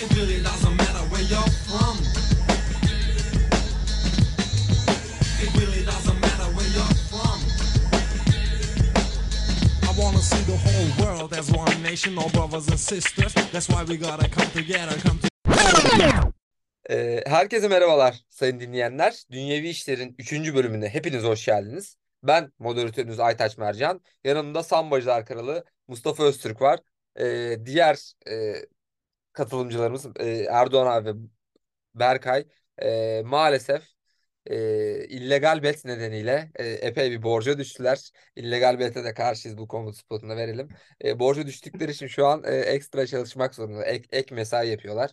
It doesn't matter where you're from. It really doesn't matter where you're from. I wanna see the whole world as one nation, all brothers and sisters. That's why we gotta come together, come together. Herkese merhabalar sayın dinleyenler. Dünyevi İşler'in 3. bölümüne hepiniz hoş geldiniz. Ben moderatörünüz Aytaç Mercan. Yanımda Sambacılar Kralı Mustafa Öztürk var. Ee, diğer e, katılımcılarımız e, Erdoğan abi Berkay e, maalesef e, illegal bet nedeniyle epey bir borca düştüler. İllegal bete de karşıyız bu komut spotuna verelim. E, borca düştükleri için şu an ekstra çalışmak zorunda. Ek, ek mesai yapıyorlar.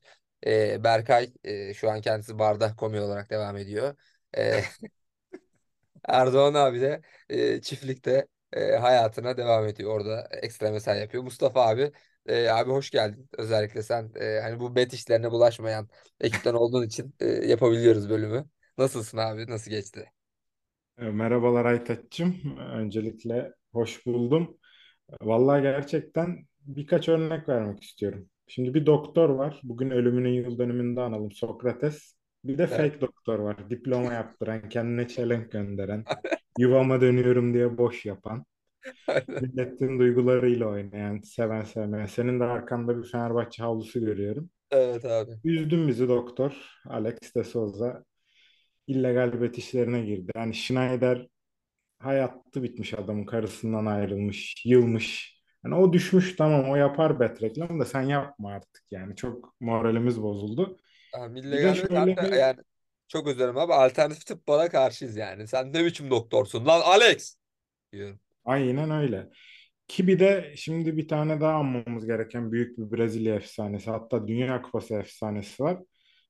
Berkay şu an kendisi barda komi olarak devam ediyor. Erdoğan abi de çiftlikte hayatına devam ediyor. Orada ekstra mesai yapıyor. Mustafa abi e, abi hoş geldin. Özellikle sen e, hani bu bet işlerine bulaşmayan ekipten olduğun için e, yapabiliyoruz bölümü. Nasılsın abi? Nasıl geçti? Merhabalar Aytaç'cığım. Öncelikle hoş buldum. Vallahi gerçekten birkaç örnek vermek istiyorum. Şimdi bir doktor var. Bugün ölümünün yıl dönümünde analım Sokrates. Bir de Evet. fake doktor var. Diploma yaptıran, kendine çelenk gönderen, yuvama dönüyorum diye boş yapan, milletin duygularıyla oynayan, seven sevmeyen. Senin de arkanda bir Fenerbahçe havlusu görüyorum. Evet abi. Üzdün bizi doktor. Alex de Souza illegal bet işlerine girdi. Yani Schneider hayatı bitmiş adamın karısından ayrılmış, yılmış. Yani o düşmüş tamam o yapar bet reklam da sen yapma artık yani çok moralimiz bozuldu. Abi Bir illegal bet şöyle bir yani çok dilerim abi alternatif tıp bana karşıyız yani. Sen ne biçim doktorsun lan Alex diyorum. Aynen öyle. Ki bir de şimdi bir tane daha anmamız gereken büyük bir Brezilya efsanesi hatta Dünya Kupası efsanesi var.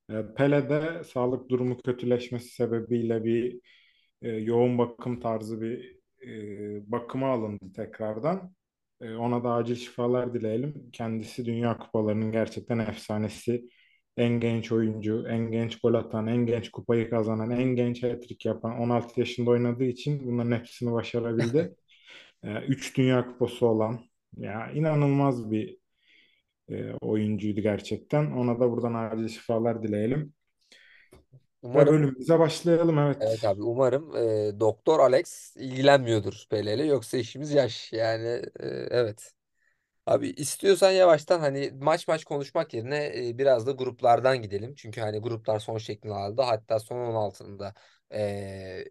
E, Pele'de sağlık durumu kötüleşmesi sebebiyle bir e, yoğun bakım tarzı bir e, bakıma alındı tekrardan. E, ona da acil şifalar dileyelim. Kendisi Dünya Kupalarının gerçekten efsanesi. En genç oyuncu, en genç gol atan, en genç kupayı kazanan, en genç hat-trick yapan 16 yaşında oynadığı için bunların hepsini başarabildi. E, üç Dünya Kupası olan ya inanılmaz bir e, oyuncuydu gerçekten. Ona da buradan acil şifalar dileyelim. Umarım bölümümüze başlayalım evet. evet abi umarım e, Doktor Alex ilgilenmiyordur Pele'yle yoksa işimiz yaş yani e, evet. Abi istiyorsan yavaştan hani maç maç konuşmak yerine e, biraz da gruplardan gidelim. Çünkü hani gruplar son şeklini aldı. Hatta son 16'ında e,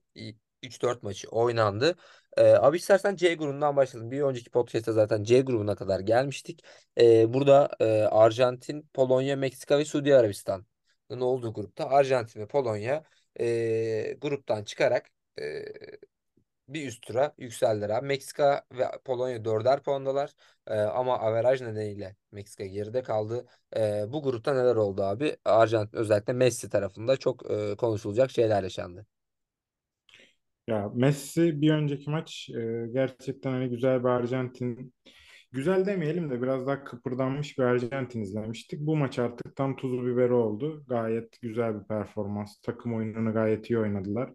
3-4 maçı oynandı. E, abi istersen C grubundan başlayalım. Bir önceki podcast'te zaten C grubuna kadar gelmiştik. E, burada e, Arjantin, Polonya, Meksika ve Suudi Arabistan'ın olduğu grupta Arjantin ve Polonya e, gruptan çıkarak e, bir üst tura yükseldiler. Meksika ve Polonya dörder puandalar. Ee, ama averaj nedeniyle Meksika geride kaldı. Ee, bu grupta neler oldu abi? Arjantin özellikle Messi tarafında çok e, konuşulacak şeyler yaşandı. Ya Messi bir önceki maç e, gerçekten hani güzel bir Arjantin güzel demeyelim de biraz daha kıpırdanmış bir Arjantin izlemiştik. Bu maç artık tam tuzu biberi oldu. Gayet güzel bir performans. Takım oyununu gayet iyi oynadılar.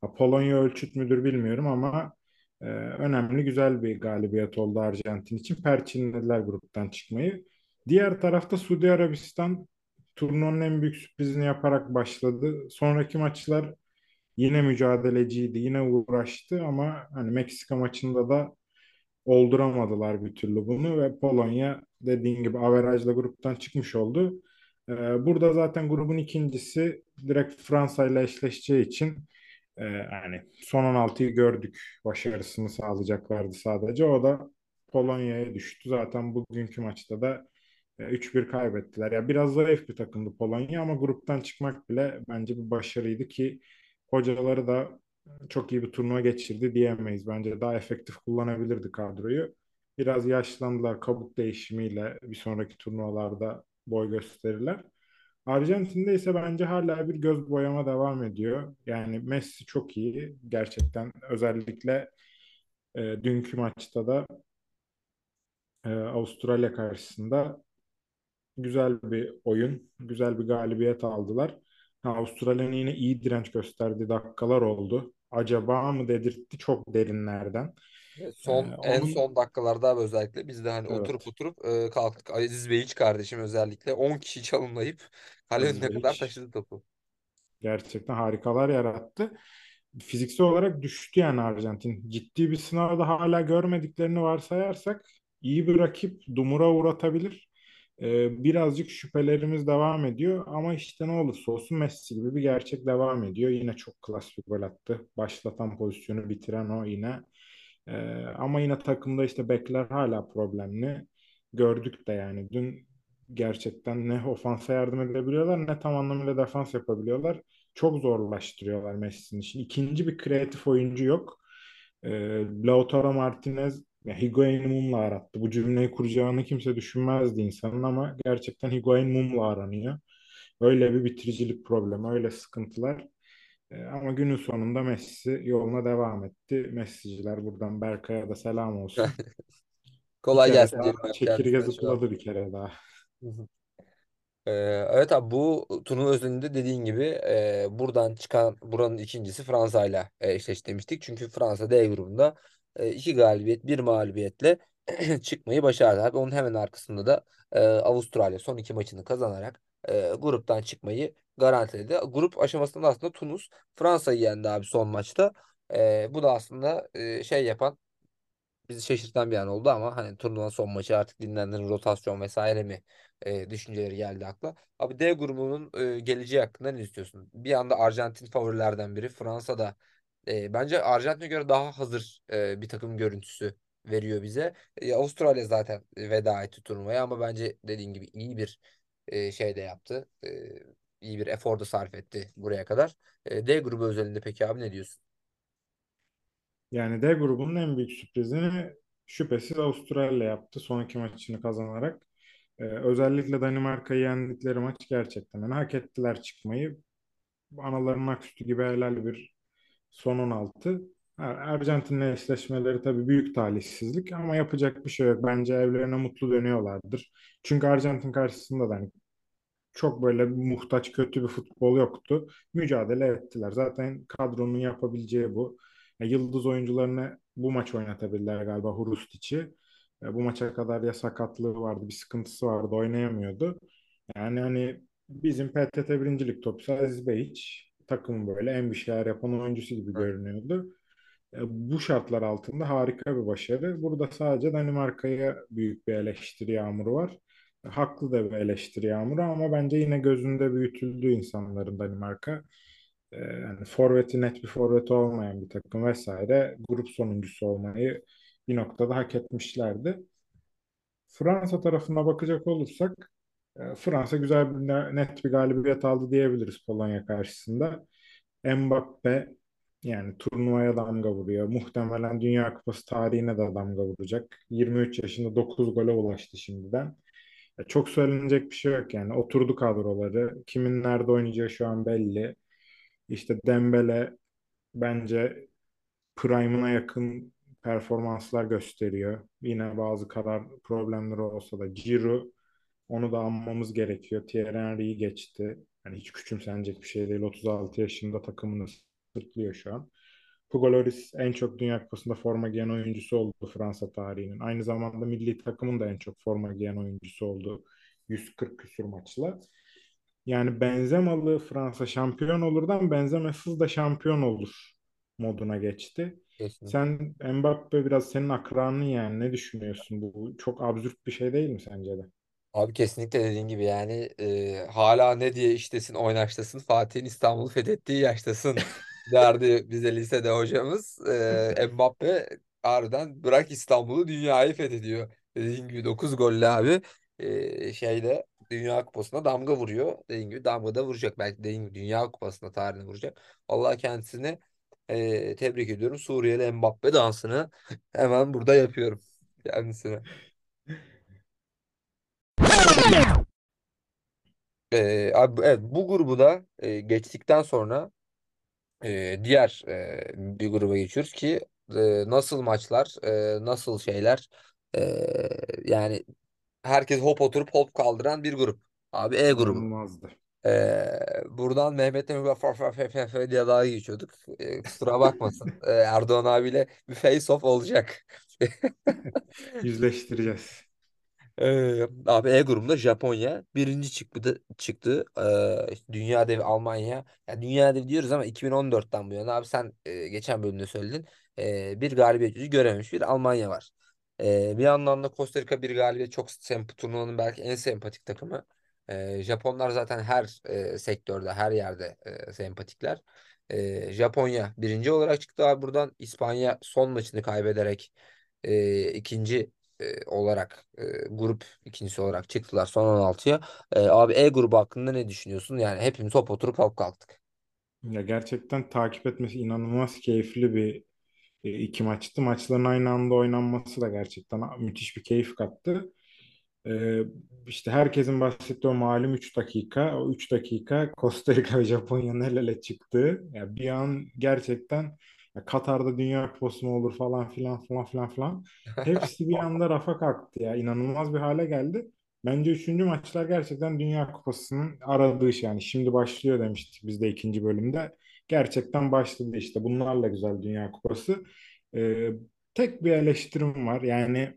Ha, Polonya ölçüt müdür bilmiyorum ama e, önemli güzel bir galibiyet oldu Arjantin için. Perçinlediler gruptan çıkmayı. Diğer tarafta Suudi Arabistan turnuvanın en büyük sürprizini yaparak başladı. Sonraki maçlar Yine mücadeleciydi, yine uğraştı ama hani Meksika maçında da olduramadılar bir türlü bunu ve Polonya dediğin gibi averajla gruptan çıkmış oldu. Ee, burada zaten grubun ikincisi direkt Fransa ile eşleşeceği için e, yani son 16'yı gördük. Başarısını sağlayacaklardı sadece. O da Polonya'ya düştü. Zaten bugünkü maçta da e, 3-1 kaybettiler. Ya biraz zayıf bir takımdı Polonya ama gruptan çıkmak bile bence bir başarıydı ki hocaları da çok iyi bir turnuva geçirdi diyemeyiz. Bence daha efektif kullanabilirdi kadroyu. Biraz yaşlandılar kabuk değişimiyle bir sonraki turnuvalarda boy gösterirler. Arjantin'de ise bence hala bir göz boyama devam ediyor. Yani Messi çok iyi gerçekten özellikle e, dünkü maçta da e, Avustralya karşısında güzel bir oyun, güzel bir galibiyet aldılar. Avustralya'nın yine iyi direnç gösterdiği dakikalar oldu. Acaba mı dedirtti çok derinlerden. Son Ee, en onun son dakikalarda özellikle biz de hani oturup evet oturup e, kalktık. Aziz Beyiç kardeşim özellikle 10 kişi çalımlayıp kale önüne kadar taşıdı topu. gerçekten harikalar yarattı. Fiziksel olarak düştü yani Arjantin. Ciddi bir sınavda hala görmediklerini varsayarsak iyi bir rakip dumura uğratabilir. Ee, birazcık şüphelerimiz devam ediyor ama işte ne olursa olsun Messi gibi bir gerçek devam ediyor. Yine çok klas bir gol attı. Başlatan pozisyonu bitiren o yine. Ee, ama yine takımda işte bekler hala problemli. Gördük de yani dün gerçekten ne ofansa yardım edebiliyorlar ne tam anlamıyla defans yapabiliyorlar. Çok zorlaştırıyorlar Messi'nin için. İkinci bir kreatif oyuncu yok. Ee, Lautaro Martinez ya Higuain'i mumla arattı. Bu cümleyi kuracağını kimse düşünmezdi insanın ama gerçekten Higuain mumla aranıyor. Öyle bir bitiricilik problemi, öyle sıkıntılar. Ee, ama günün sonunda Messi yoluna devam etti. Messi'ciler buradan Berkay'a da selam olsun. Kolay gelsin çekirge zıpladı bir kere daha. Ee, evet abi bu turnuva özelinde dediğin gibi e, buradan çıkan buranın ikincisi Fransa ile e, eşleştirmiştik. Çünkü Fransa D grubunda e, iki galibiyet bir mağlubiyetle çıkmayı başardı. Abi onun hemen arkasında da e, Avustralya son iki maçını kazanarak e, gruptan çıkmayı garantiledi. Grup aşamasında aslında Tunus Fransa'yı yendi abi son maçta. E, bu da aslında e, şey yapan bizi şaşırtan bir an oldu ama hani turnuvanın son maçı artık dinlendirin rotasyon vesaire mi e, düşünceleri geldi akla. Abi D grubunun e, geleceği hakkında ne istiyorsun? Bir anda Arjantin favorilerden biri. Fransa da e, bence Arjantin'e göre daha hazır e, bir takım görüntüsü veriyor bize. E, Avustralya zaten veda etti turnuvaya ama bence dediğin gibi iyi bir e, şey de yaptı. E, iyi bir efor da sarf etti buraya kadar. E, D grubu özelinde peki abi ne diyorsun? Yani D grubunun en büyük sürprizini şüphesiz Avustralya yaptı son iki maçını kazanarak. Ee, özellikle Danimarka'yı yendikleri maç gerçekten yani hak ettiler çıkmayı. Analarının aküstü gibi helal bir son 16. Ha, Arjantin'le eşleşmeleri tabii büyük talihsizlik ama yapacak bir şey yok. Bence evlerine mutlu dönüyorlardır. Çünkü Arjantin karşısında da hani çok böyle muhtaç kötü bir futbol yoktu. Mücadele ettiler. Zaten kadronun yapabileceği bu. Yıldız oyuncularını bu maç oynatabilirler galiba Hurustic'i. Bu maça kadar ya sakatlığı vardı, bir sıkıntısı vardı, oynayamıyordu. Yani hani bizim PTT birincilik topçusu Aziz Beyiç takımın böyle en bir şeyler yapan oyuncusu gibi görünüyordu. E, Bu şartlar altında harika bir başarı. Burada sadece Danimarka'ya büyük bir eleştiri yağmuru var. E, Haklı da bir eleştiri yağmuru ama bence yine gözünde büyütüldü insanların Danimarka. E, Yani forveti net bir forveti olmayan bir takım vesaire grup sonuncusu olmayı bir noktada hak etmişlerdi. Fransa tarafına bakacak olursak Fransa güzel bir net bir galibiyet aldı diyebiliriz Polonya karşısında. Mbappe yani turnuvaya damga vuruyor. Muhtemelen Dünya Kupası tarihine de damga vuracak. 23 yaşında 9 gole ulaştı şimdiden. Ya Çok söylenecek bir şey yok yani. Oturdu kadroları. Kimin nerede oynayacağı şu an belli. İşte Dembele bence prime'ına yakın performanslar gösteriyor. Yine bazı karar problemleri olsa da Giroud onu da anmamız gerekiyor. Thierry Henry'yi geçti. Yani hiç küçümsenecek bir şey değil. 36 yaşında takımını sırtlıyor şu an. Hugo Lloris en çok Dünya Kupası'nda forma giyen oyuncusu oldu Fransa tarihinin. Aynı zamanda milli takımın da en çok forma giyen oyuncusu oldu 140 küsur maçla. Yani Benzemalı Fransa şampiyon olurdan Benzema'sız da şampiyon olur moduna geçti. Kesinlikle. Sen Mbappe biraz senin akranın yani ne düşünüyorsun? Bu çok absürt bir şey değil mi sence de? Abi kesinlikle dediğin gibi yani e, hala ne diye iştesin oynaştasın Fatih'in İstanbul'u fethettiği yaştasın derdi bize lisede hocamız. E, Mbappe harbiden bırak İstanbul'u dünyayı fethediyor. Dediğin gibi 9 golle abi e, şeyde Dünya Kupası'na damga vuruyor. Dediğin gibi damga da vuracak. Belki dediğin gibi Dünya Kupası'na tarihine vuracak. Allah kendisini e, tebrik ediyorum. Suriyeli Mbappe dansını hemen burada yapıyorum kendisine. Ee, abi, evet bu grubu da e, geçtikten sonra e, diğer e, bir gruba geçiyoruz ki e, nasıl maçlar, e, nasıl şeyler e, yani herkes hop oturup hop kaldıran bir grup. Abi E grubu. İnanılmazdı. Ee, buradan Mehmet'le böyle fa fa fe fe fe diye daha geçiyorduk. Ee, kusura bakmasın. Ee, Erdoğan abiyle bir face off olacak. Yüzleştireceğiz. Ee, abi E grubunda Japonya birinci çıktı çıktı. Ee, dünya devi Almanya. Ya dünya devi diyoruz ama 2014'ten bu yana abi sen e, geçen bölümde söyledin. Ee, bir galibiyet yüzü görememiş bir Almanya var. Ee, bir yandan da Costa Rica bir galibiyet çok semp turnuvanın belki en sempatik takımı. Ee, Japonlar zaten her e, sektörde her yerde e, sempatikler. Ee, Japonya birinci olarak çıktı abi buradan. İspanya son maçını kaybederek e, ikinci e, olarak e, grup ikincisi olarak çıktılar son 16'ya. E, abi E grubu hakkında ne düşünüyorsun? Yani hepimiz hop oturup kalk kalktık. Ya gerçekten takip etmesi inanılmaz keyifli bir e, iki maçtı. Maçların aynı anda oynanması da gerçekten müthiş bir keyif kattı. Ee, işte herkesin bahsettiği o malum 3 dakika. O 3 dakika Costa Rica ve Japonya'nın el ele çıktığı. Ya bir an gerçekten Katar'da Dünya Kupası mı olur falan filan falan filan filan. Hepsi bir anda rafa kalktı ya. İnanılmaz bir hale geldi. Bence üçüncü maçlar gerçekten Dünya Kupası'nın aradığı şey. Yani şimdi başlıyor demiştik biz de ikinci bölümde. Gerçekten başladı işte. Bunlarla güzel Dünya Kupası. Ee, tek bir eleştirim var. Yani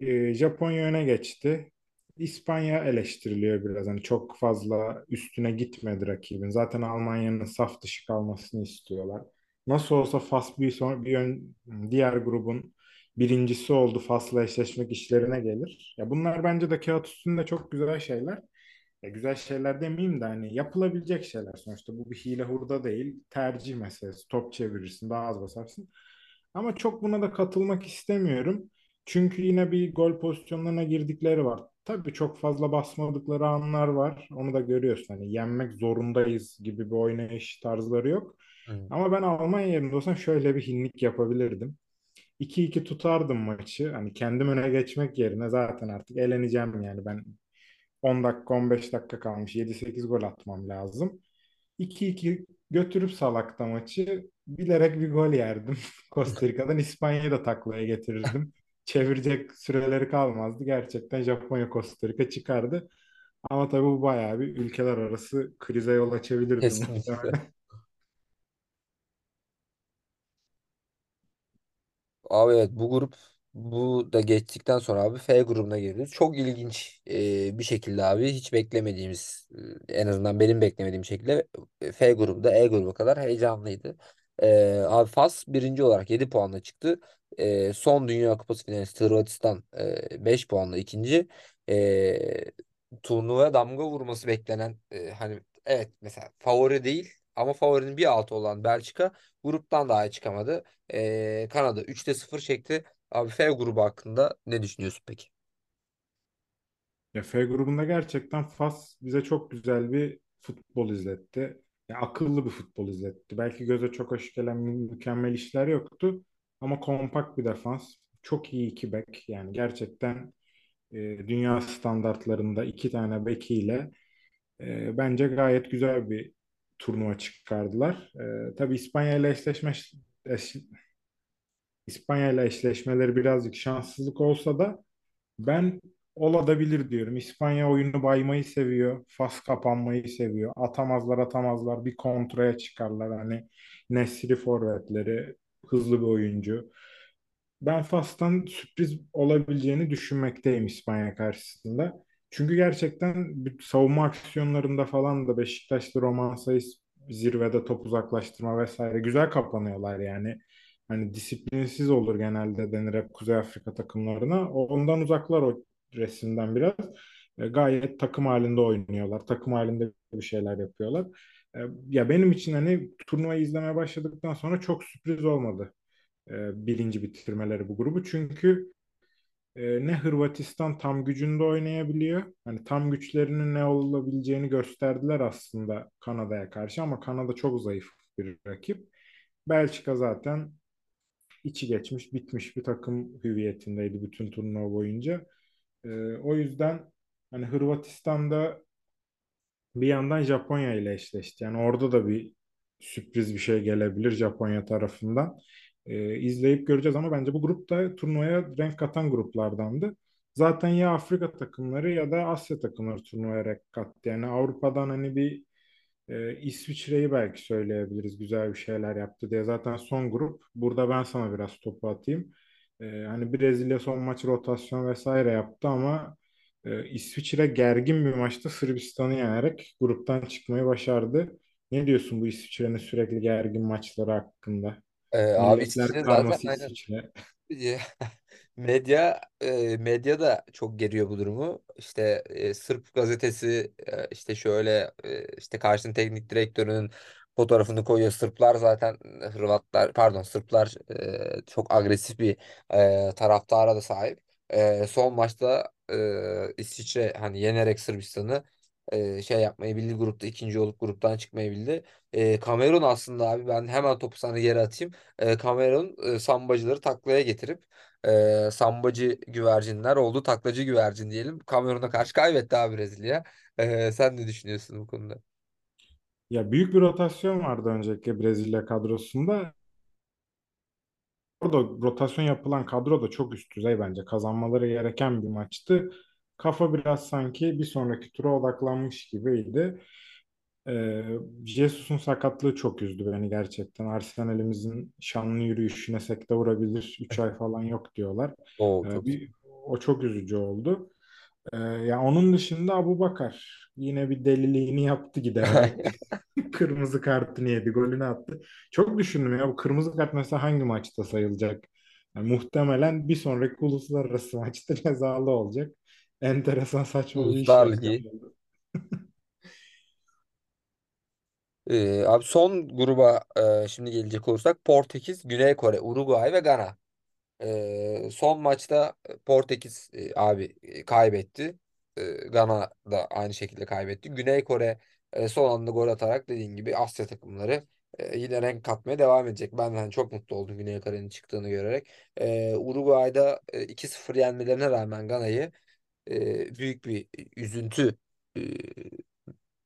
e, Japonya öne geçti. İspanya eleştiriliyor biraz. Hani çok fazla üstüne gitmedi rakibin. Zaten Almanya'nın saf dışı kalmasını istiyorlar. Nasıl olsa Fas bir, son, bir ön, diğer grubun birincisi oldu. Fas'la eşleşmek işlerine gelir. Ya bunlar bence de kağıt üstünde çok güzel şeyler. Ya güzel şeyler demeyeyim de hani yapılabilecek şeyler sonuçta. Bu bir hile hurda değil. Tercih meselesi. Top çevirirsin, daha az basarsın. Ama çok buna da katılmak istemiyorum. Çünkü yine bir gol pozisyonlarına girdikleri var. Tabii çok fazla basmadıkları anlar var. Onu da görüyorsun. Hani yenmek zorundayız gibi bir oynayış tarzları yok. Hı. Ama ben Almanya yerinde olsam şöyle bir hinlik yapabilirdim. 2-2 tutardım maçı. Hani kendim öne geçmek yerine zaten artık eleneceğim yani ben 10 dakika 15 dakika kalmış 7-8 gol atmam lazım. 2-2 götürüp salakta maçı bilerek bir gol yerdim. Costa Rica'dan İspanya'yı da taklaya getirirdim. Çevirecek süreleri kalmazdı. Gerçekten Japonya Costa Rica çıkardı. Ama tabii bu bayağı bir ülkeler arası krize yol açabilirdi Kesinlikle. Abi evet bu grup bu da geçtikten sonra abi F grubuna giriyoruz. Çok ilginç e, bir şekilde abi hiç beklemediğimiz en azından benim beklemediğim şekilde e, F grubu da E grubu kadar heyecanlıydı. E, abi Fas birinci olarak 7 puanla çıktı. E, son Dünya Kupası finalisti Hırvatistan e, 5 puanla ikinci. E, turnuvaya damga vurması beklenen e, hani evet mesela favori değil ama favorinin bir altı olan Belçika gruptan daha çıkamadı. Ee, Kanada 3'te 0 çekti. Abi F grubu hakkında ne düşünüyorsun peki? Ya F grubunda gerçekten Fas bize çok güzel bir futbol izletti. Ya akıllı bir futbol izletti. Belki göze çok hoş gelen mü- mükemmel işler yoktu. Ama kompakt bir defans. Çok iyi iki bek. Yani gerçekten e, dünya standartlarında iki tane bekiyle e, bence gayet güzel bir turnuva çıkardılar. E, tabii İspanya ile eşleşme, eş- İspanya ile eşleşmeleri birazcık şanssızlık olsa da ben olabilir diyorum. İspanya oyunu baymayı seviyor. Fas kapanmayı seviyor. Atamazlar atamazlar bir kontraya çıkarlar. Hani Nesri forvetleri hızlı bir oyuncu. Ben Fas'tan sürpriz olabileceğini düşünmekteyim İspanya karşısında. Çünkü gerçekten savunma aksiyonlarında falan da Beşiktaş'ta Roman Sayıs zirvede top uzaklaştırma vesaire güzel kapanıyorlar yani. Hani disiplinsiz olur genelde denir hep Kuzey Afrika takımlarına. Ondan uzaklar o resimden biraz. E, gayet takım halinde oynuyorlar. Takım halinde bir şeyler yapıyorlar. E, ya benim için hani turnuvayı izlemeye başladıktan sonra çok sürpriz olmadı e, birinci bitirmeleri bu grubu. Çünkü e, ne Hırvatistan tam gücünde oynayabiliyor. Hani tam güçlerinin ne olabileceğini gösterdiler aslında Kanada'ya karşı ama Kanada çok zayıf bir rakip. Belçika zaten içi geçmiş, bitmiş bir takım hüviyetindeydi bütün turnuva boyunca. E, o yüzden hani Hırvatistan'da bir yandan Japonya ile eşleşti. Yani orada da bir sürpriz bir şey gelebilir Japonya tarafından. Ee, izleyip göreceğiz ama bence bu grup da turnuvaya renk katan gruplardandı. zaten ya Afrika takımları ya da Asya takımları turnuvaya renk kattı. Yani Avrupa'dan hani bir e, İsviçre'yi belki söyleyebiliriz güzel bir şeyler yaptı diye. Zaten son grup. Burada ben sana biraz topu atayım. E, hani Brezilya son maç rotasyon vesaire yaptı ama e, İsviçre gergin bir maçta Sırbistan'ı yenerek gruptan çıkmayı başardı. Ne diyorsun bu İsviçre'nin sürekli gergin maçları hakkında? Ee, abi Milletler İsviçre zaten karması aynen İsviçre. Medya e, medya da çok geriyor bu durumu. İşte e, Sırp gazetesi e, işte şöyle e, işte karşının teknik direktörünün fotoğrafını koyuyor. Sırplar zaten Hırvatlar pardon Sırplar e, çok agresif bir e, taraftara da sahip. E, son maçta e, İsviçre hani yenerek Sırbistan'ı e, şey yapmayı bildi grupta ikinci olup gruptan çıkmayı bildi. E, Kamerun aslında abi ben hemen topu sana geri atayım. E, Kamerun e, sambacıları taklaya getirip e, sambacı güvercinler oldu. Taklacı güvercin diyelim. Kamerun'a karşı kaybetti abi Brezilya. E, sen ne düşünüyorsun bu konuda? Ya büyük bir rotasyon vardı öncelikle Brezilya kadrosunda. Orada rotasyon yapılan kadro da çok üst düzey bence. Kazanmaları gereken bir maçtı. Kafa biraz sanki bir sonraki tura odaklanmış gibiydi. Ee, Jesus'un sakatlığı çok üzdü beni gerçekten. Arsenal'imizin şanlı yürüyüşüne sekte vurabilir. 3 ay falan yok diyorlar. Oo Ee, bir, o çok üzücü oldu. Ee, ya onun dışında Abubakar yine bir deliliğini yaptı giderek. Kırmızı kartını yedi, golünü attı. Çok düşündüm ya bu kırmızı kart mesela hangi maçta sayılacak? Yani muhtemelen bir sonraki uluslararası maçta cezalı olacak. Enteresan saçma bir iş Uluslar. Ligi. E, abi son gruba e, şimdi gelecek olursak Portekiz, Güney Kore, Uruguay ve Gana. Ee, son maçta Portekiz e, abi e, kaybetti. Ee, Gana da aynı şekilde kaybetti. Güney Kore e, son anda gol atarak dediğin gibi Asya takımları e, yine renk katmaya devam edecek. Ben yani çok mutlu oldum Güney Kore'nin çıktığını görerek. Ee, Uruguay'da e, 2-0 yenmelerine rağmen Gana'yı e, büyük bir üzüntü e,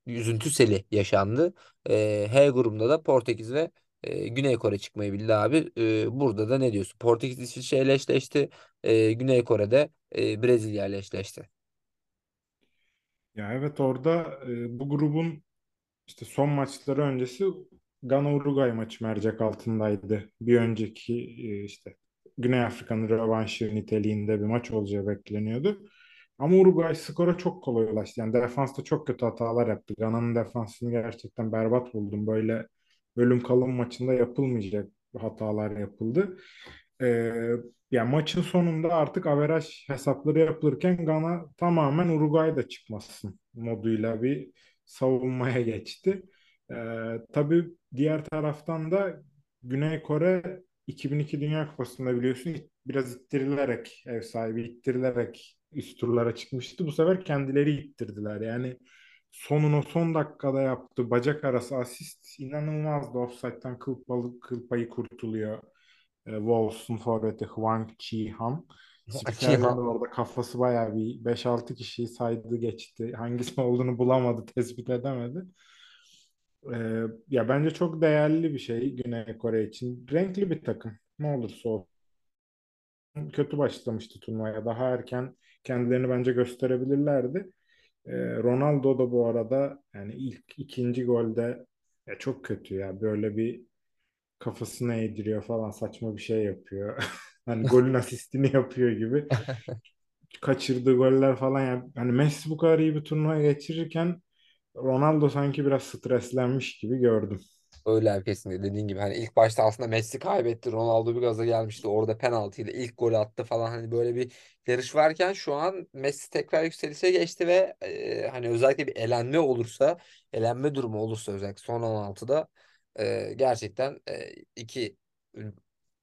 üzüntü seli yaşandı. E, H grubunda da Portekiz ve e, Güney Kore çıkmayı bildi abi. E, burada da ne diyorsun? Portekiz İsviçre ile eşleşti. E, Güney Kore'de e, Brezilya ile eşleşti. Ya evet orada e, bu grubun işte son maçları öncesi Gana-Uruguay maçı mercek altındaydı. Bir önceki e, işte Güney Afrika'nın rövanşı niteliğinde bir maç olacağı bekleniyordu. Ama Uruguay skora çok kolay ulaştı. Yani defansta çok kötü hatalar yaptı. Gana'nın defansını gerçekten berbat buldum. Böyle bölüm kalım maçında yapılmayacak hatalar yapıldı. Ee, ya maçın sonunda artık averaj hesapları yapılırken Gana tamamen Uruguay'da çıkmasın moduyla bir savunmaya geçti. Ee, tabii diğer taraftan da Güney Kore 2002 Dünya Kupası'nda biliyorsun biraz ittirilerek ev sahibi ittirilerek üst turlara çıkmıştı. Bu sefer kendileri ittirdiler. Yani sonunu son dakikada yaptı. Bacak arası asist inanılmazdı. Offside'den kıl, balık, kıl payı kurtuluyor. E, Wolves'un forveti Hwang Chi-han. Spikerler de Çiğhan. orada kafası bayağı bir beş altı kişiyi saydı geçti. Hangisi olduğunu bulamadı, tespit edemedi. E, ya bence çok değerli bir şey Güney Kore için. Renkli bir takım. Ne olursa olsun. Kötü başlamıştı turnuvaya. Daha erken kendilerini bence gösterebilirlerdi. E, Ronaldo da bu arada yani ilk ikinci golde ya çok kötü ya. Böyle bir kafasına eğdiriyor falan saçma bir şey yapıyor. Hani golün asistini yapıyor gibi. Kaçırdığı goller falan yani hani Messi bu kadar iyi bir turnuva geçirirken Ronaldo sanki biraz streslenmiş gibi gördüm. Öyle abi kesinlikle dediğin gibi hani ilk başta aslında Messi kaybetti. Ronaldo bir gaza gelmişti. Orada penaltıyla ilk golü attı falan hani böyle bir yarış varken şu an Messi tekrar yükselişe geçti ve e, hani özellikle bir elenme olursa elenme durumu olursa özellikle son 16'da e, gerçekten e, iki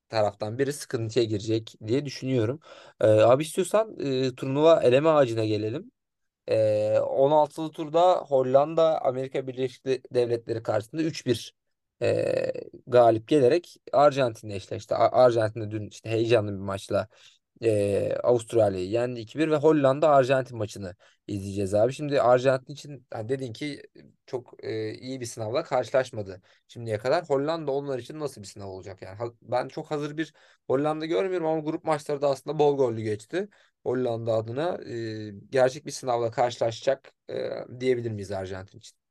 taraftan biri sıkıntıya girecek diye düşünüyorum. E, abi istiyorsan e, turnuva eleme ağacına gelelim. Ee, 16'lı turda Hollanda Amerika Birleşik Devletleri karşısında 3-1 ee, galip gelerek Arjantin'le eşleşti. A- Arjantin'de dün işte heyecanlı bir maçla ee, Avustralya'yı yendi 2-1 ve Hollanda Arjantin maçını izleyeceğiz abi. Şimdi Arjantin için hani dedin ki çok ee, iyi bir sınavla karşılaşmadı şimdiye kadar. Hollanda onlar için nasıl bir sınav olacak yani? Ha- Ben çok hazır bir Hollanda görmüyorum ama grup maçları da aslında bol gollü geçti. Hollanda adına e, gerçek bir sınavla karşılaşacak e, diyebilir miyiz Arjantin için?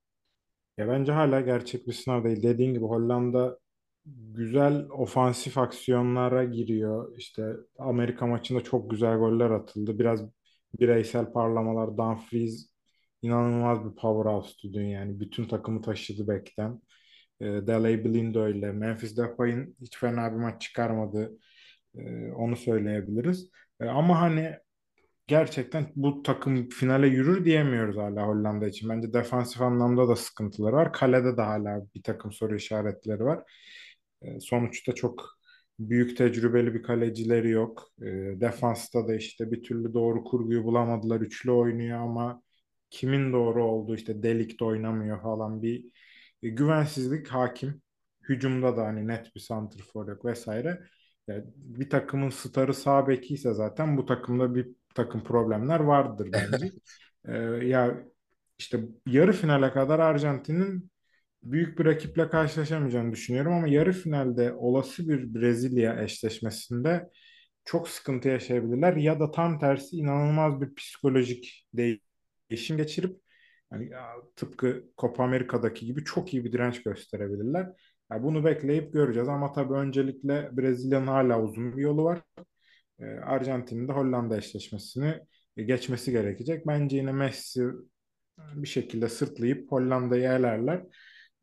Ya bence hala gerçek bir sınav değil. Dediğin gibi Hollanda güzel ofansif aksiyonlara giriyor. İşte Amerika maçında çok güzel goller atıldı. Biraz bireysel parlamalar. Dumfries inanılmaz bir powerhouse'tu dün yani. Bütün takımı taşıdı bekten. E, Delay Blind öyle. Memphis Depay'ın hiç fena bir maç çıkarmadı. E, onu söyleyebiliriz. E, ama hani gerçekten bu takım finale yürür diyemiyoruz hala Hollanda için. Bence defansif anlamda da sıkıntıları var. Kalede de hala bir takım soru işaretleri var. E, sonuçta çok büyük tecrübeli bir kalecileri yok. E, defansta da işte bir türlü doğru kurguyu bulamadılar. Üçlü oynuyor ama kimin doğru olduğu işte delikte oynamıyor falan bir e, güvensizlik hakim. Hücumda da hani net bir santrfor yok vesaire. Yani bir takımın starı sağ beki ise zaten bu takımda bir takım problemler vardır bence. Ee, ya işte yarı finale kadar Arjantin'in büyük bir rakiple karşılaşamayacağını düşünüyorum ama yarı finalde olası bir Brezilya eşleşmesinde çok sıkıntı yaşayabilirler ya da tam tersi inanılmaz bir psikolojik değişim geçirip yani ya, tıpkı Copa Amerika'daki gibi çok iyi bir direnç gösterebilirler. Yani bunu bekleyip göreceğiz ama tabii öncelikle Brezilya'nın hala uzun bir yolu var. Ee, Arjantin'in de Hollanda eşleşmesini geçmesi gerekecek. Bence yine Messi bir şekilde sırtlayıp Hollanda'yı elerler.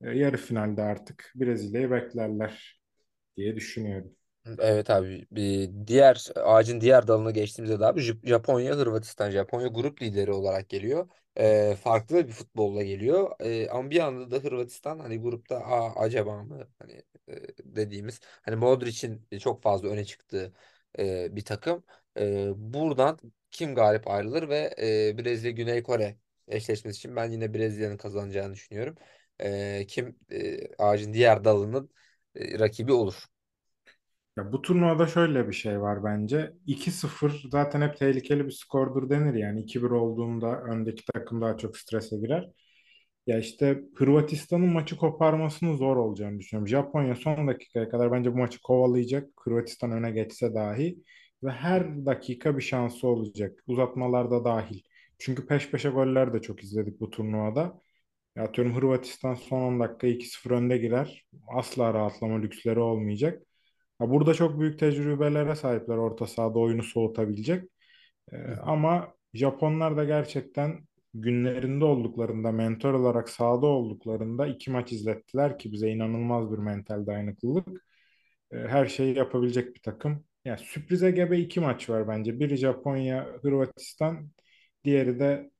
Yarı finalde artık Brezilya'yı beklerler diye düşünüyorum. Evet abi bir diğer ağacın diğer dalına geçtiğimizde de abi Jap- Japonya Hırvatistan Japonya grup lideri olarak geliyor. Ee, farklı bir futbolla geliyor. Ee, ama bir yanda da Hırvatistan hani grupta Aa, acaba mı hani e, dediğimiz hani Modric'in çok fazla öne çıktığı e, bir takım. E, buradan kim galip ayrılır ve e, Brezilya Güney Kore eşleşmesi için ben yine Brezilya'nın kazanacağını düşünüyorum. E, kim e, ağacın diğer dalının e, rakibi olur. Ya bu turnuvada şöyle bir şey var bence. 2-0 zaten hep tehlikeli bir skordur denir yani. 2-1 olduğunda öndeki takım daha çok strese girer. Ya işte Hırvatistan'ın maçı koparmasının zor olacağını düşünüyorum. Japonya son dakikaya kadar bence bu maçı kovalayacak. Hırvatistan öne geçse dahi ve her dakika bir şansı olacak. Uzatmalarda dahil. Çünkü peş peşe goller de çok izledik bu turnuvada. Ya atıyorum Hırvatistan son 10 dakika 2-0 önde girer. Asla rahatlama lüksleri olmayacak. Ha, burada çok büyük tecrübelere sahipler orta sahada oyunu soğutabilecek. Ee, ama Japonlar da gerçekten günlerinde olduklarında, mentor olarak sahada olduklarında iki maç izlettiler ki bize inanılmaz bir mental dayanıklılık. Ee, her şeyi yapabilecek bir takım. Yani sürprize gebe iki maç var bence. Biri Japonya, Hırvatistan, diğeri de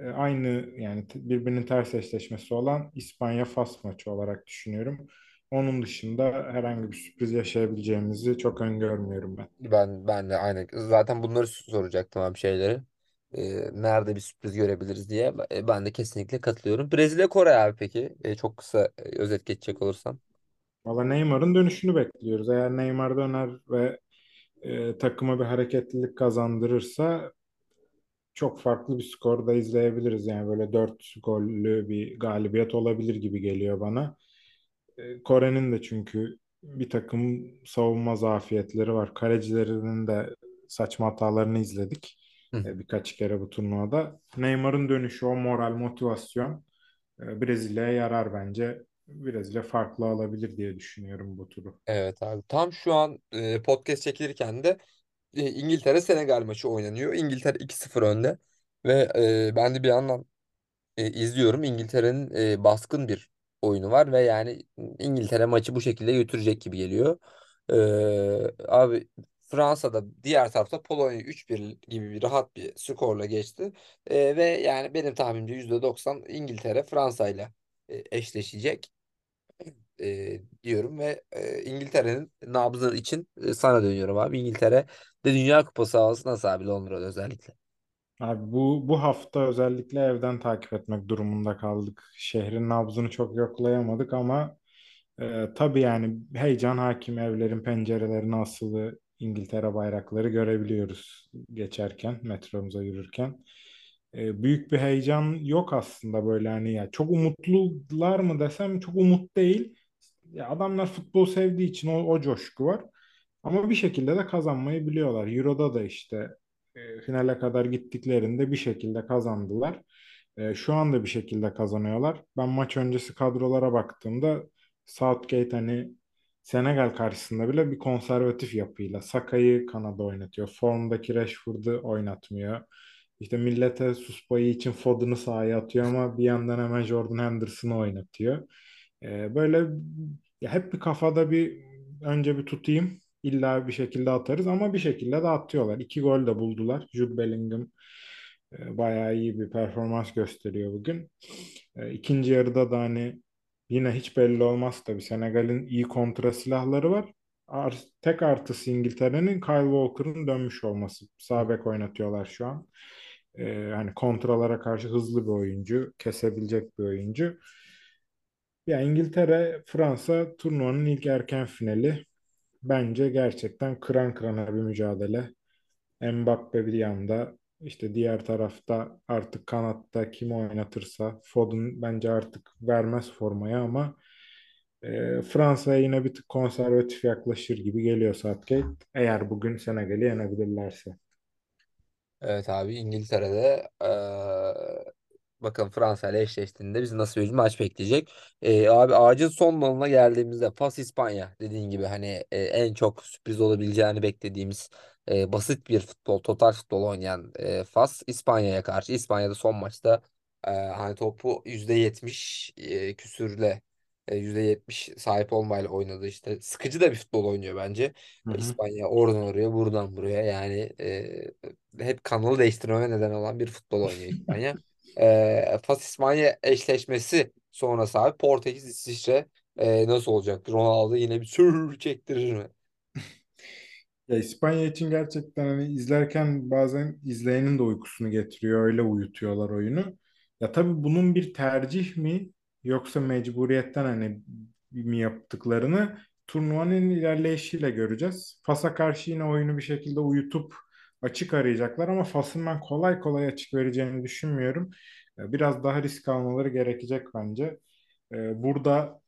e, aynı yani birbirinin ters eşleşmesi olan İspanya-Fas maçı olarak düşünüyorum. Onun dışında herhangi bir sürpriz yaşayabileceğimizi çok öngörmüyorum ben. Ben ben de aynı. Zaten bunları soracaktım abi şeyleri. Ee, nerede bir sürpriz görebiliriz diye. E, Ben de kesinlikle katılıyorum. Brezilya Kore abi peki. E, çok kısa e, özet geçecek olursam. Valla Neymar'ın dönüşünü bekliyoruz. Eğer Neymar döner ve e, takıma bir hareketlilik kazandırırsa çok farklı bir skor da izleyebiliriz. Yani böyle 4 gollü bir galibiyet olabilir gibi geliyor bana. E, Kore'nin de çünkü bir takım savunma zafiyetleri var. Kalecilerinin de saçma hatalarını izledik Hı. e, birkaç kere bu turnuvada. Neymar'ın dönüşü, o moral, motivasyon e, Brezilya'ya yarar bence. Brezilya farklı alabilir diye düşünüyorum bu turu. Evet abi. Tam şu an e, podcast çekilirken de İngiltere Senegal maçı oynanıyor. İngiltere 2-0 önde. Ve ben de bir yandan izliyorum. İngiltere'nin baskın bir oyunu var ve yani İngiltere maçı bu şekilde götürecek gibi geliyor. E, abi Fransa'da diğer tarafta Polonya 3-1 gibi bir rahat bir skorla geçti. E, ve yani benim tahminimce %90 İngiltere Fransa ile e, eşleşecek e, diyorum ve e, İngiltere'nin nabzı için e, sana dönüyorum abi. İngiltere de Dünya Kupası havası nasıl abi Londra'da özellikle. Abi bu bu hafta özellikle evden takip etmek durumunda kaldık. Şehrin nabzını çok yoklayamadık ama e, tabii yani heyecan hakim evlerin pencerelerine asılı İngiltere bayrakları görebiliyoruz geçerken, metromuza yürürken. E, büyük bir heyecan yok aslında böyle hani ya çok umutlular mı desem çok umut değil. Ya adamlar futbol sevdiği için o, o coşku var. Ama bir şekilde de kazanmayı biliyorlar. Euro'da da işte e, finale kadar gittiklerinde bir şekilde kazandılar. E, şu anda bir şekilde kazanıyorlar. Ben maç öncesi kadrolara baktığımda Southgate hani Senegal karşısında bile bir konservatif yapıyla Saka'yı kanada oynatıyor. Formdaki Rashford'u oynatmıyor. İşte millete sus payı için Foden'ı sahaya atıyor ama bir yandan hemen Jordan Henderson'ı oynatıyor. E, böyle ya hep bir kafada bir önce bir tutayım illa bir şekilde atarız ama bir şekilde de atıyorlar. İki gol de buldular. Jude Bellingham e, bayağı iyi bir performans gösteriyor bugün. E, ikinci yarıda da hani yine hiç belli olmaz tabii. Senegal'in iyi kontra silahları var. Ar tek artısı İngiltere'nin Kyle Walker'ın dönmüş olması. Sağ bek oynatıyorlar şu an. E, hani kontralara karşı hızlı bir oyuncu, kesebilecek bir oyuncu. Ya İngiltere, Fransa turnuvanın ilk erken finali. Bence gerçekten kıran kırana bir mücadele. Mbappe bir yanda, işte diğer tarafta artık kanatta kim oynatırsa Foden bence artık vermez formaya ama e, Fransa'ya yine bir tık konservatif yaklaşır gibi geliyor Southgate. Eğer bugün Senegal'i yenebilirlerse. Evet abi İngiltere'de bakalım Fransa ile eşleştiğinde bizi nasıl bir maç bekleyecek. Eee, abi ağacın son dalına geldiğimizde Fas İspanya dediğin gibi hani e, en çok sürpriz olabileceğini beklediğimiz e, basit bir futbol, total futbol oynayan e, Fas İspanya'ya karşı. İspanya'da son maçta e, hani topu %70 e, küsürle e, %70 sahip olmayla oynadı işte. Sıkıcı da bir futbol oynuyor bence. Hı hı. İspanya oradan oraya buradan buraya yani e, hep kanalı değiştirmeme neden olan bir futbol oynuyor İspanya. E, Fas İspanya eşleşmesi sonrası abi Portekiz İsviçre e, nasıl olacak? Ronaldo yine bir sür çektirir mi? Ya İspanya için gerçekten hani izlerken bazen izleyenin de uykusunu getiriyor. Öyle uyutuyorlar oyunu. Ya tabii bunun bir tercih mi yoksa mecburiyetten hani mi yaptıklarını turnuvanın ilerleyişiyle göreceğiz. Fas'a karşı yine oyunu bir şekilde uyutup açık arayacaklar ama Fas'ın ben kolay kolay açık vereceğini düşünmüyorum. Ya Biraz daha risk almaları gerekecek bence. Ee, Burada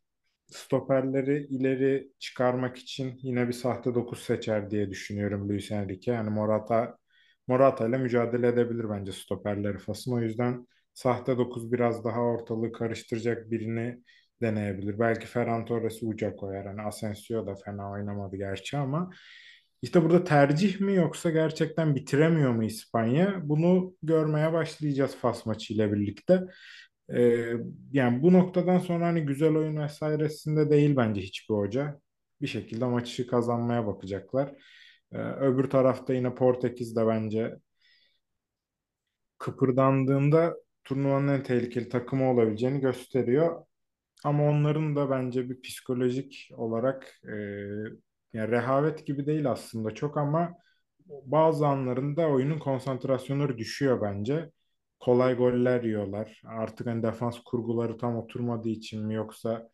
stoperleri ileri çıkarmak için yine bir sahte 9 seçer diye düşünüyorum Luis Enrique. Yani Morata Morata ile mücadele edebilir bence stoperleri Fas'ın. O yüzden sahte 9 biraz daha ortalığı karıştıracak birini deneyebilir. Belki Ferran Torres'i uca koyar. Hani Asensio da fena oynamadı gerçi ama işte burada tercih mi yoksa gerçekten bitiremiyor mu İspanya? Bunu görmeye başlayacağız Fas maçı ile birlikte. Ee, yani bu noktadan sonra hani güzel oyun vesairesinde değil bence hiçbir hoca. Bir şekilde maçı kazanmaya bakacaklar. Ee, öbür tarafta yine Portekiz de bence kıpırdandığında turnuvanın en tehlikeli takımı olabileceğini gösteriyor. Ama onların da bence bir psikolojik olarak e, yani rehavet gibi değil aslında çok ama bazı anlarında oyunun konsantrasyonları düşüyor bence. Kolay goller yiyorlar. Artık hani defans kurguları tam oturmadığı için mi yoksa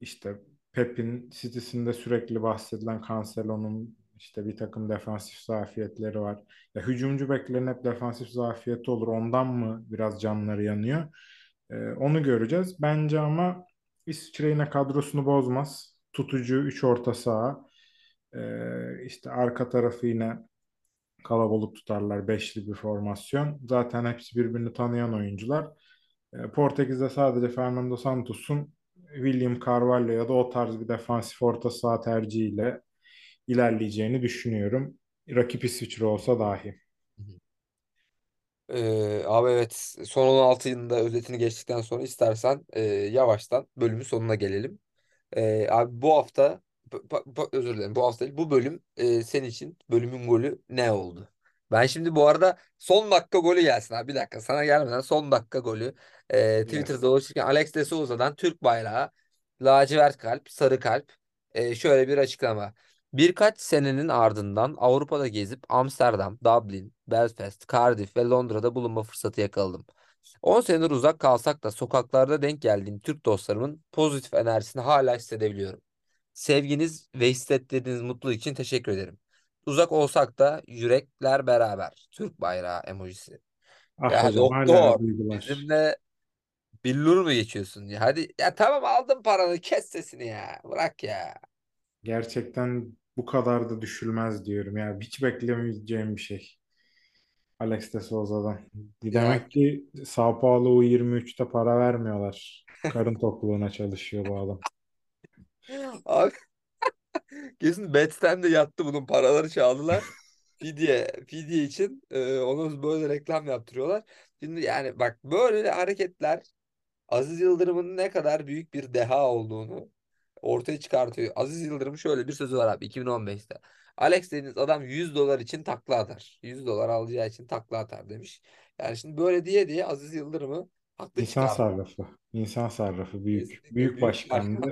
işte Pep'in City'sinde sürekli bahsedilen Cancelo'nun işte bir takım defansif zafiyetleri var. Ya hücumcu beklerin hep defansif zafiyeti olur. Ondan mı biraz canları yanıyor? Ee, onu göreceğiz. Bence ama İsviçre yine kadrosunu bozmaz. Tutucu 3 orta saha. Ee, işte arka tarafı yine kalabalık tutarlar. Beşli bir formasyon. Zaten hepsi birbirini tanıyan oyuncular. Ee, Portekiz'de sadece Fernando Santos'un William Carvalho ya da o tarz bir defansif orta saha tercihiyle ilerleyeceğini düşünüyorum. Rakip İsviçre olsa dahi. Ee, abi evet son 16 yılında özetini geçtikten sonra istersen e, yavaştan bölümün sonuna gelelim. Ee, abi bu hafta özür dilerim bu hafta değil bu bölüm e, senin için bölümün golü ne oldu? Ben şimdi bu arada son dakika golü gelsin abi bir dakika sana gelmeden son dakika golü e, Twitter'da dolaşırken Alex de Souza'dan Türk bayrağı lacivert kalp sarı kalp e, şöyle bir açıklama. Birkaç senenin ardından Avrupa'da gezip Amsterdam, Dublin, Belfast, Cardiff ve Londra'da bulunma fırsatı yakaladım. 10 senedir uzak kalsak da sokaklarda denk geldiğim Türk dostlarımın pozitif enerjisini hala hissedebiliyorum. Sevginiz ve hissettirdiğiniz mutluluk için teşekkür ederim. Uzak olsak da yürekler beraber. Türk bayrağı emojisi. Ah Ya hocam doktor bizimle billur mu geçiyorsun ya? Hadi ya tamam aldım paranı kes sesini ya. Bırak ya. Gerçekten bu kadar da düşülmez diyorum ya. Hiç beklemeyeceğim bir şey. Alex de Souza'dan. Demek ki Sao Paulo U23'te para vermiyorlar. Karın tokluğuna çalışıyor bu adam. Abi kesin Betz'ten de yattı bunun paraları çaldılar. Fidye, fidye için e, onu böyle reklam yaptırıyorlar. Şimdi yani bak böyle hareketler Aziz Yıldırım'ın ne kadar büyük bir deha olduğunu ortaya çıkartıyor. Aziz Yıldırım'ın şöyle bir sözü var abi 2015'te. Alex dediğiniz adam 100 dolar için takla atar. 100 dolar alacağı için takla atar demiş. Yani şimdi böyle diye diye Aziz Yıldırım'ı haklı İnsan çıkardı. sarrafı. İnsan sarrafı büyük. Kesinlikle Büyük büyük başkan.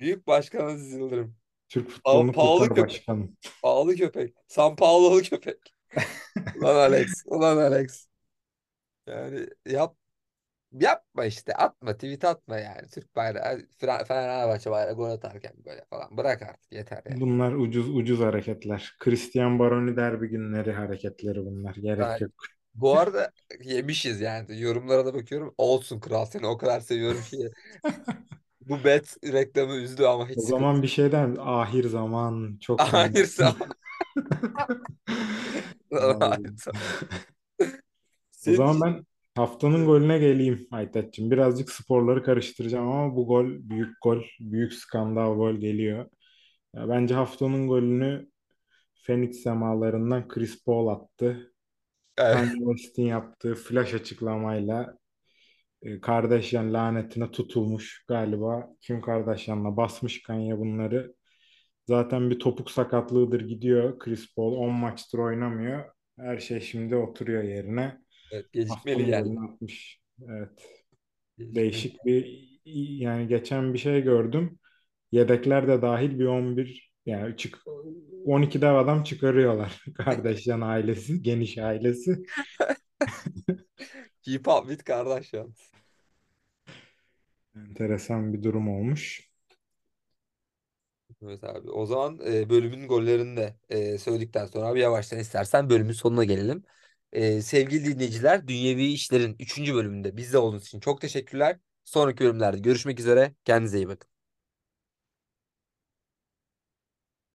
Büyük başkan Aziz Yıldırım. Türk Pa futbolunu pahalı kurtar köpek. başkanım. Pahalı köpek. San Paulo'lu köpek. Ulan Alex. Ulan Alex. Yani yap yapma işte. Atma. Tweet atma yani. Türk bayrağı. Fe- Fenerbahçe bayrağı gol atarken böyle falan. Bırak artık. Yeter yani. Bunlar ucuz ucuz hareketler. Christian Baroni derbi günleri hareketleri bunlar. Gerek Yani yok. bu arada yemişiz yani. Yorumlara da bakıyorum. Olsun kral seni o kadar seviyorum ki. Bu bet reklamı üzdü ama hiç O sıkıntı zaman bir şeyden ahir zaman çok Hayır sağ Hayır O Senin zaman ben haftanın golüne geleyim Aytaç'cığım. Birazcık sporları karıştıracağım ama bu gol büyük gol, büyük skandal gol geliyor. Ya bence haftanın golünü Phoenix semalarından Chris Paul attı. Evet. Kanye West'in yaptığı flash açıklamayla Kardashian lanetine tutulmuş galiba. Kim Kardashian'la basmış Kanye bunları. Zaten bir topuk sakatlığıdır gidiyor. Chris Paul 10 maçtır oynamıyor. Her şey şimdi oturuyor yerine. Evet, gecikmeli golünü atmış. Evet. Gecikmeli. Değişik bir yani geçen bir şey gördüm. Yedekler de dahil bir 11 yani çık 12 dev adam çıkarıyorlar. Kardashian ailesi, geniş ailesi. Keep up with Kardashian. Enteresan bir durum olmuş. Evet abi. O zaman e, bölümün gollerini de e, söyledikten sonra abi yavaştan istersen bölümün sonuna gelelim. E, sevgili dinleyiciler, Dünyevi İşler'in 3. bölümünde bizde olduğunuz için çok teşekkürler. Sonraki bölümlerde görüşmek üzere. Kendinize iyi bakın.